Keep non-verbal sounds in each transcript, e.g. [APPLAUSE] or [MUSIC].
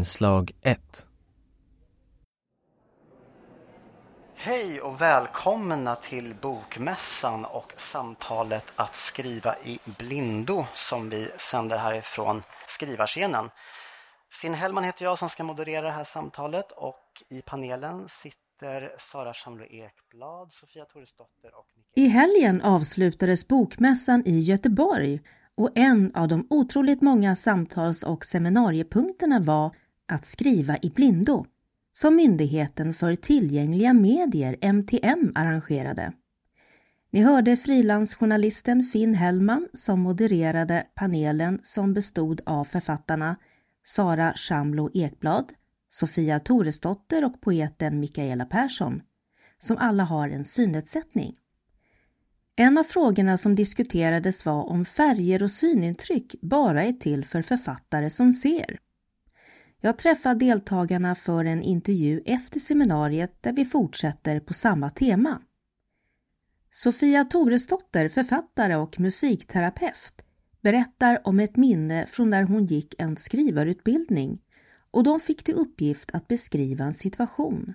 Inslag 1 Hej och välkomna till Bokmässan och samtalet Att skriva i blindo som vi sänder härifrån skrivarscenen. Finn Hellman heter jag som ska moderera det här samtalet och i panelen sitter Sara Schamlo Ekblad, Sofia Toresdotter och I helgen avslutades Bokmässan i Göteborg och en av de otroligt många samtals och seminariepunkterna var att skriva i blindo som Myndigheten för tillgängliga medier, MTM, arrangerade. Ni hörde frilansjournalisten Finn Hellman som modererade panelen som bestod av författarna Sara Shamlo Ekblad, Sofia Toresdotter och poeten Mikaela Persson, som alla har en synnedsättning. En av frågorna som diskuterades var om färger och synintryck bara är till för författare som ser. Jag träffar deltagarna för en intervju efter seminariet där vi fortsätter på samma tema. Sofia Toresdotter, författare och musikterapeut, berättar om ett minne från när hon gick en skrivarutbildning och de fick till uppgift att beskriva en situation.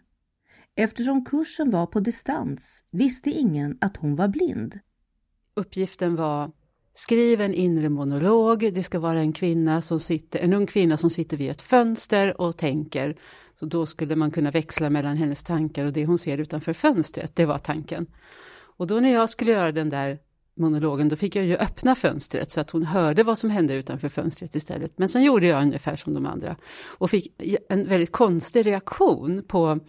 Eftersom kursen var på distans visste ingen att hon var blind. Uppgiften var Skriv en inre monolog, det ska vara en kvinna som sitter, en ung kvinna som sitter vid ett fönster och tänker. Så då skulle man kunna växla mellan hennes tankar och det hon ser utanför fönstret, det var tanken. Och då när jag skulle göra den där monologen, då fick jag ju öppna fönstret så att hon hörde vad som hände utanför fönstret istället. Men sen gjorde jag ungefär som de andra och fick en väldigt konstig reaktion på,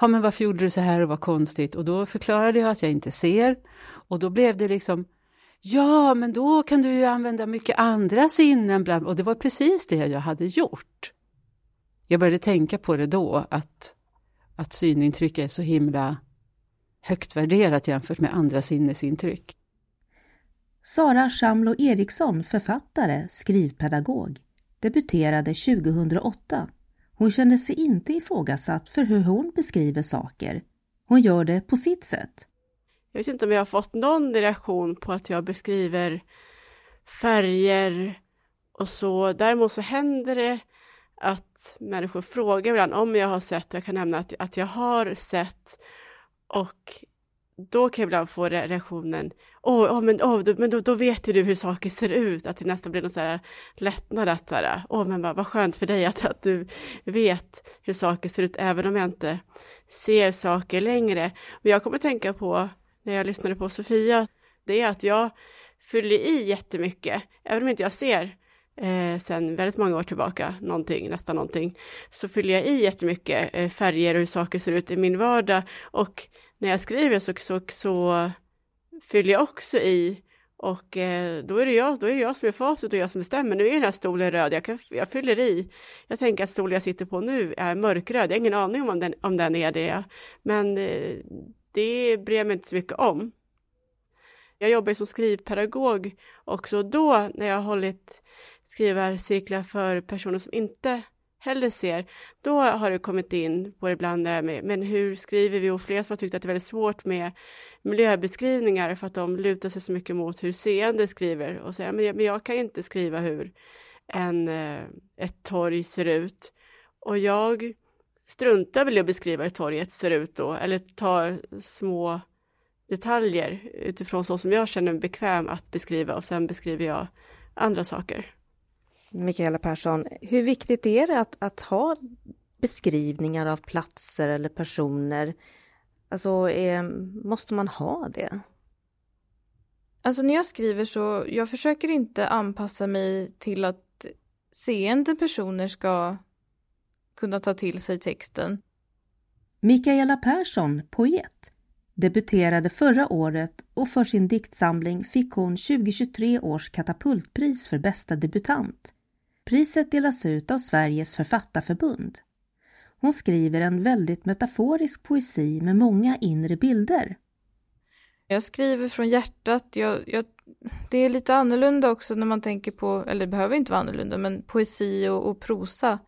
ja men varför gjorde du så här och vad konstigt? Och då förklarade jag att jag inte ser och då blev det liksom, ja men då kan du ju använda mycket andra sinnen bland, och det var precis det jag hade gjort. Jag började tänka på det då, att, att synintryck är så himla högt värderat jämfört med andra sinnesintryck. Sara Schamlo Eriksson, författare, skrivpedagog, debuterade 2008. Hon kände sig inte ifrågasatt för hur hon beskriver saker. Hon gör det på sitt sätt. Jag vet inte om jag har fått någon reaktion på att jag beskriver färger och så. Däremot så händer det att människor frågar ibland om jag har sett, jag kan nämna att, att jag har sett och då kan jag ibland få reaktionen, åh, oh, oh, men, oh, men då, då vet ju du hur saker ser ut, att det nästan blir någon så här lättnad att så åh, oh, men vad, vad skönt för dig att, att du vet hur saker ser ut, även om jag inte ser saker längre. Men jag kommer tänka på, när jag lyssnade på Sofia, det är att jag fyller i jättemycket, även om inte jag ser eh, sen väldigt många år tillbaka, någonting, nästan någonting, så fyller jag i jättemycket eh, färger och hur saker ser ut i min vardag och när jag skriver så, så, så fyller jag också i och eh, då, är det jag, då är det jag som är facit och jag som bestämmer. Nu är den här stolen röd, jag, kan, jag fyller i. Jag tänker att stolen jag sitter på nu är mörkröd, jag har ingen aning om den, om den är det. Men eh, det bryr jag mig inte så mycket om. Jag jobbar som skrivpedagog också då när jag har hållit skrivarcirklar för personer som inte heller ser, då har det kommit in på ibland det här med, men hur skriver vi? Och flera som har tyckt att det är väldigt svårt med miljöbeskrivningar för att de lutar sig så mycket mot hur seende skriver och säger, men jag, men jag kan inte skriva hur en, eh, ett torg ser ut. Och jag struntar väl i att beskriva hur torget ser ut då, eller tar små detaljer utifrån så som jag känner mig bekväm att beskriva och sen beskriver jag andra saker. Mikaela Persson, hur viktigt är det att, att ha beskrivningar av platser eller personer? Alltså, är, måste man ha det? Alltså när jag skriver så, jag försöker inte anpassa mig till att seende personer ska kunna ta till sig texten. Mikaela Persson, poet, debuterade förra året och för sin diktsamling fick hon 2023 års katapultpris för bästa debutant. Priset delas ut av Sveriges författarförbund. Hon skriver en väldigt metaforisk poesi med många inre bilder. Jag skriver från hjärtat. Jag, jag, det är lite annorlunda också när man tänker på, eller det behöver inte vara annorlunda, men poesi och, och prosa.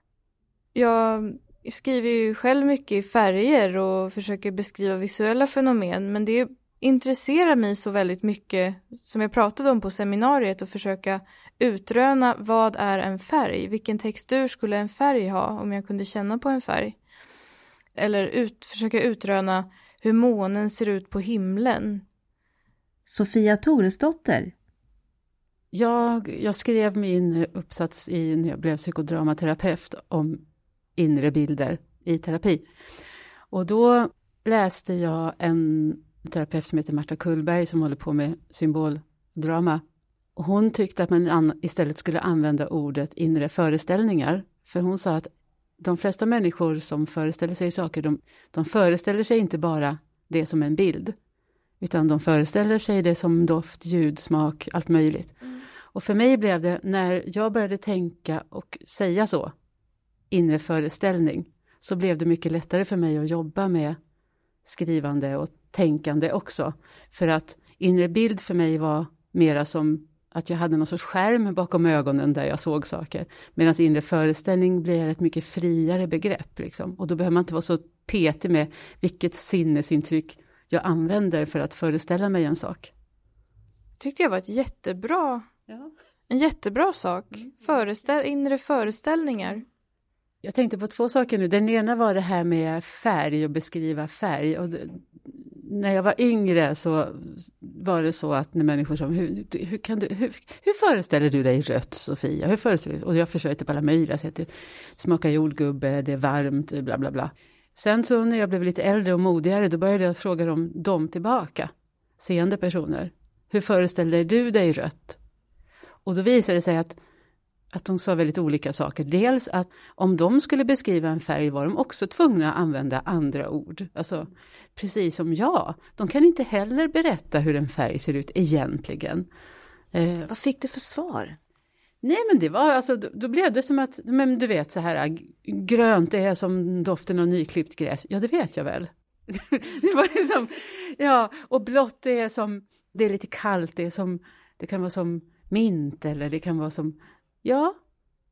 Jag skriver ju själv mycket i färger och försöker beskriva visuella fenomen, men det intresserar mig så väldigt mycket som jag pratade om på seminariet och försöka utröna vad är en färg? Vilken textur skulle en färg ha om jag kunde känna på en färg? Eller ut, försöka utröna hur månen ser ut på himlen. Sofia Toresdotter. Jag, jag skrev min uppsats i, när jag blev psykodramaterapeut om inre bilder i terapi. Och då läste jag en terapeut som heter Marta Kullberg som håller på med symboldrama. Hon tyckte att man istället skulle använda ordet inre föreställningar. För hon sa att de flesta människor som föreställer sig saker, de, de föreställer sig inte bara det som en bild, utan de föreställer sig det som doft, ljud, smak, allt möjligt. Mm. Och för mig blev det, när jag började tänka och säga så, inre föreställning, så blev det mycket lättare för mig att jobba med skrivande och tänkande också. För att inre bild för mig var mera som att jag hade någon sorts skärm bakom ögonen där jag såg saker. Medan inre föreställning blir ett mycket friare begrepp. Liksom. Och då behöver man inte vara så petig med vilket sinnesintryck jag använder för att föreställa mig en sak. tyckte jag var ett jättebra, ja. en jättebra sak. Mm. Föreställ, inre föreställningar. Jag tänkte på två saker nu. Den ena var det här med färg och beskriva färg. Och när jag var yngre så var det så att när människor sa, hur, hur, kan du, hur, hur föreställer du dig rött Sofia? Hur föreställer Och jag försökte på alla möjliga sätt. Det smakar jordgubbe, det är varmt, bla bla bla. Sen så när jag blev lite äldre och modigare, då började jag fråga dem, dem tillbaka, seende personer. Hur föreställer du dig rött? Och då visade det sig att att de sa väldigt olika saker. Dels att om de skulle beskriva en färg var de också tvungna att använda andra ord. Alltså precis som jag. De kan inte heller berätta hur en färg ser ut egentligen. Eh, Vad fick du för svar? Nej men det var alltså, då, då, blev det som att, men du vet så här, grönt är som doften av nyklippt gräs. Ja det vet jag väl. [LAUGHS] det var liksom, ja, och blått det är som, det är lite kallt, det är som, det kan vara som mint eller det kan vara som Ja,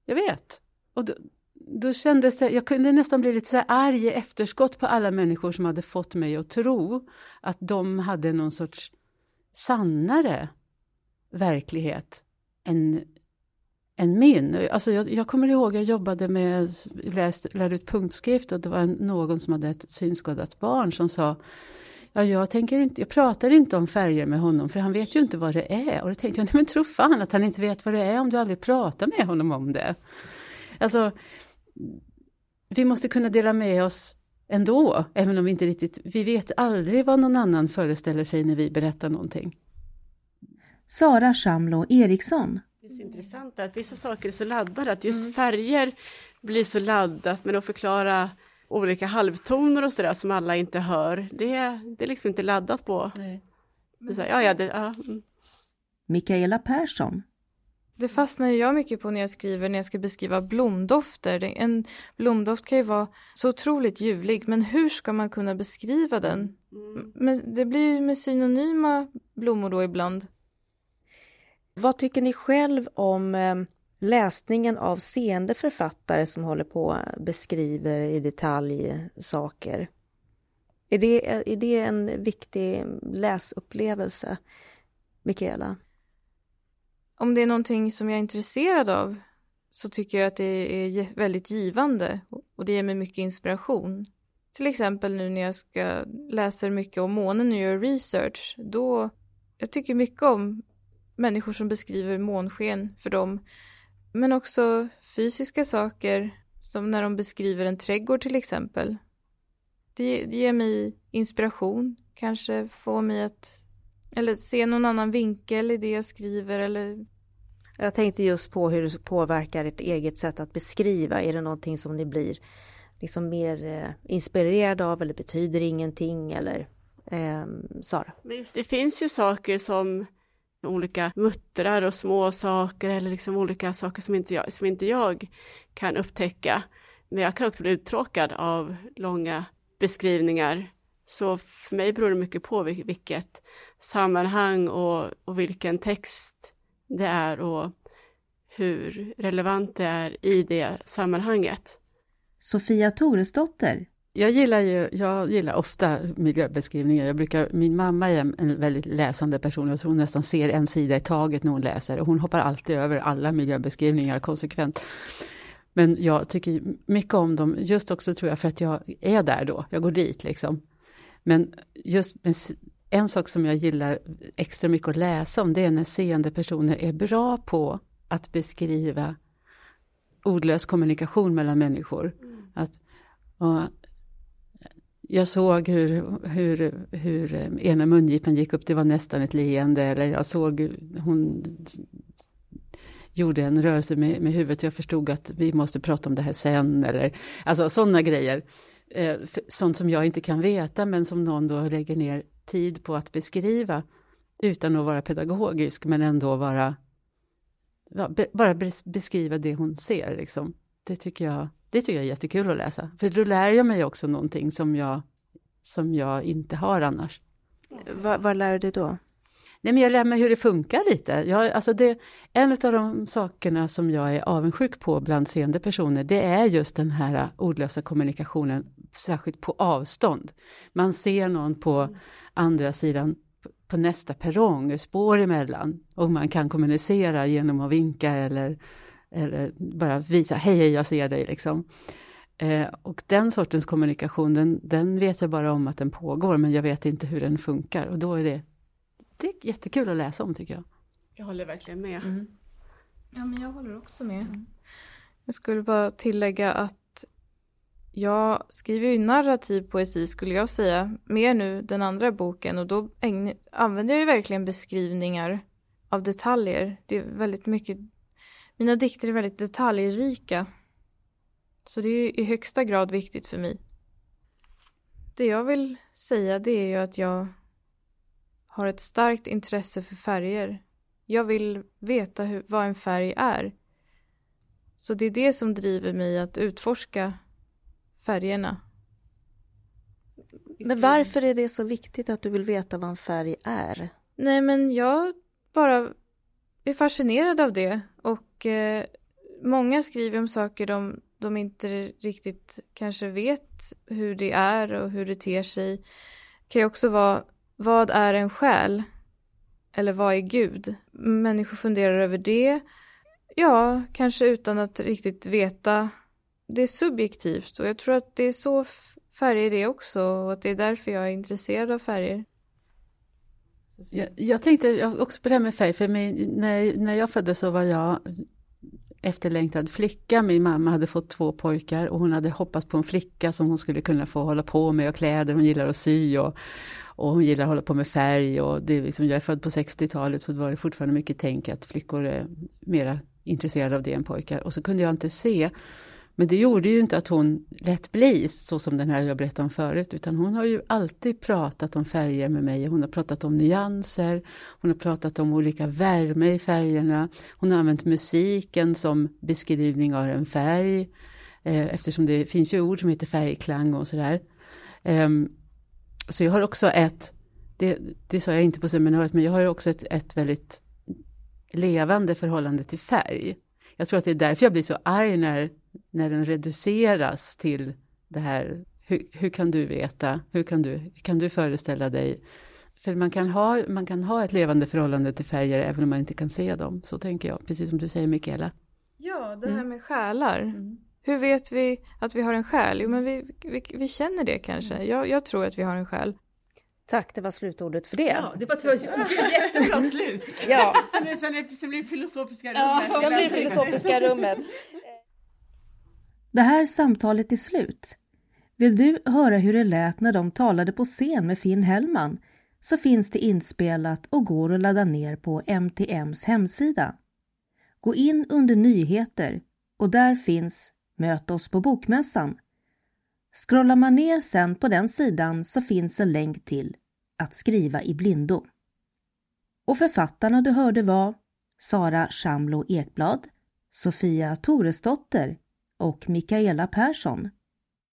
jag vet. Och då, då kändes det, jag kunde nästan bli lite så här arg i efterskott på alla människor som hade fått mig att tro att de hade någon sorts sannare verklighet än, än min. Alltså jag, jag kommer ihåg, jag jobbade med, läst, lärde ut punktskrift och det var någon som hade ett synskadat barn som sa Ja, jag, tänker inte, jag pratar inte om färger med honom för han vet ju inte vad det är. Och då tänkte jag, nej men tro fan att han inte vet vad det är om du aldrig pratar med honom om det. Alltså, vi måste kunna dela med oss ändå, även om vi inte riktigt, vi vet aldrig vad någon annan föreställer sig när vi berättar någonting. Sara Shamlo Eriksson. Det är så intressant att vissa saker är så laddade, att just färger blir så laddat, men att förklara olika halvtoner och sådär som alla inte hör. Det, det är liksom inte laddat på. Nej. Så, ja, ja, det, ja. Mm. Mikaela Persson. Det fastnar jag mycket på när jag skriver, när jag ska beskriva blomdofter. En blomdoft kan ju vara så otroligt ljuvlig, men hur ska man kunna beskriva den? Mm. Men det blir ju med synonyma blommor då ibland. Vad tycker ni själv om eh, läsningen av seende författare som håller på och beskriver i detalj saker. Är det, är det en viktig läsupplevelse, Mikaela? Om det är någonting som jag är intresserad av så tycker jag att det är väldigt givande och det ger mig mycket inspiration. Till exempel nu när jag ska läsa mycket om månen och gör research, då jag tycker mycket om människor som beskriver månsken för dem men också fysiska saker, som när de beskriver en trädgård till exempel. Det, det ger mig inspiration, kanske få mig att eller se någon annan vinkel i det jag skriver eller jag tänkte just på hur det påverkar ert eget sätt att beskriva. Är det någonting som ni blir liksom mer eh, inspirerade av eller betyder ingenting eller eh, Sara? Men just, det finns ju saker som olika muttrar och små saker eller liksom olika saker som inte, jag, som inte jag kan upptäcka. Men jag kan också bli uttråkad av långa beskrivningar. Så för mig beror det mycket på vilket sammanhang och, och vilken text det är och hur relevant det är i det sammanhanget. Sofia Toresdotter. Jag gillar, ju, jag gillar ofta miljöbeskrivningar. Jag brukar, min mamma är en väldigt läsande person. Jag tror hon nästan ser en sida i taget när hon läser. Och hon hoppar alltid över alla miljöbeskrivningar konsekvent. Men jag tycker mycket om dem, just också tror jag för att jag är där då. Jag går dit liksom. Men just en sak som jag gillar extra mycket att läsa om, det är när seende personer är bra på att beskriva ordlös kommunikation mellan människor. Mm. Att, och jag såg hur, hur, hur ena mungipan gick upp, det var nästan ett leende, eller jag såg hon gjorde en rörelse med, med huvudet, jag förstod att vi måste prata om det här sen, eller alltså sådana grejer. Eh, sånt som jag inte kan veta, men som någon då lägger ner tid på att beskriva, utan att vara pedagogisk, men ändå vara bara beskriva det hon ser. Liksom. Det, tycker jag, det tycker jag är jättekul att läsa. För då lär jag mig också någonting som jag, som jag inte har annars. Vad, vad lär du dig då? Nej, men jag lär mig hur det funkar lite. Jag, alltså det, en av de sakerna som jag är avundsjuk på bland seende personer, det är just den här ordlösa kommunikationen, särskilt på avstånd. Man ser någon på andra sidan på nästa perrong, spår emellan, och man kan kommunicera genom att vinka eller, eller bara visa, hej, hej, jag ser dig, liksom. Eh, och den sortens kommunikation, den, den vet jag bara om att den pågår, men jag vet inte hur den funkar, och då är det det är jättekul att läsa om tycker jag. Jag håller verkligen med. Mm. Ja, men jag håller också med. Mm. Jag skulle bara tillägga att jag skriver ju narrativ poesi skulle jag säga, mer nu den andra boken och då använder jag ju verkligen beskrivningar av detaljer. Det är väldigt mycket, mina dikter är väldigt detaljrika. Så det är i högsta grad viktigt för mig. Det jag vill säga det är ju att jag har ett starkt intresse för färger. Jag vill veta hur, vad en färg är. Så det är det som driver mig att utforska färgerna. Men varför är det så viktigt att du vill veta vad en färg är? Nej, men jag bara är fascinerad av det. Och eh, många skriver om saker de, de inte riktigt kanske vet hur det är och hur det ter sig. Det kan ju också vara vad är en själ? Eller vad är Gud? Människor funderar över det. Ja, kanske utan att riktigt veta. Det är subjektivt och jag tror att det är så färger är också och att det är därför jag är intresserad av färger. Jag, jag tänkte också på det här med färg, för mig, när, när jag föddes så var jag efterlängtad flicka. Min mamma hade fått två pojkar och hon hade hoppats på en flicka som hon skulle kunna få hålla på med och kläder, hon gillar att sy och och hon gillar att hålla på med färg och det är liksom, jag är född på 60-talet så det var det fortfarande mycket tänk att flickor är mera intresserade av det än pojkar. Och så kunde jag inte se men det gjorde ju inte att hon lät bli, så som den här jag berättade om förut, utan hon har ju alltid pratat om färger med mig. Hon har pratat om nyanser, hon har pratat om olika värme i färgerna. Hon har använt musiken som beskrivning av en färg, eh, eftersom det finns ju ord som heter färgklang och sådär. Ehm, så jag har också ett, det, det sa jag inte på seminariet, men jag har också ett, ett väldigt levande förhållande till färg. Jag tror att det är därför jag blir så arg när, när den reduceras till det här, hur, hur kan du veta, hur kan du, kan du föreställa dig? För man kan, ha, man kan ha ett levande förhållande till färger även om man inte kan se dem, så tänker jag, precis som du säger Mikaela. Ja, det här mm. med själar. Mm. Hur vet vi att vi har en själ? Jo, men vi, vi, vi känner det kanske. Mm. Jag, jag, tror att vi har en själ. Tack, det var slutordet för det. Ja, det var jättebra slut. ja. [LAUGHS] Sen, sen, sen blir det filosofiska rummet. Ja, sen blir filosofiska rummet. Det här samtalet är slut. Vill du höra hur det lät när de talade på scen med Finn Hellman så finns det inspelat och går att ladda ner på MTMs hemsida. Gå in under nyheter och där finns Möt oss på Bokmässan. Scrollar man ner sen på den sidan så finns en länk till Att skriva i blindo. Och författarna du hörde var Sara Shamlo Ekblad, Sofia Toresdotter och Mikaela Persson.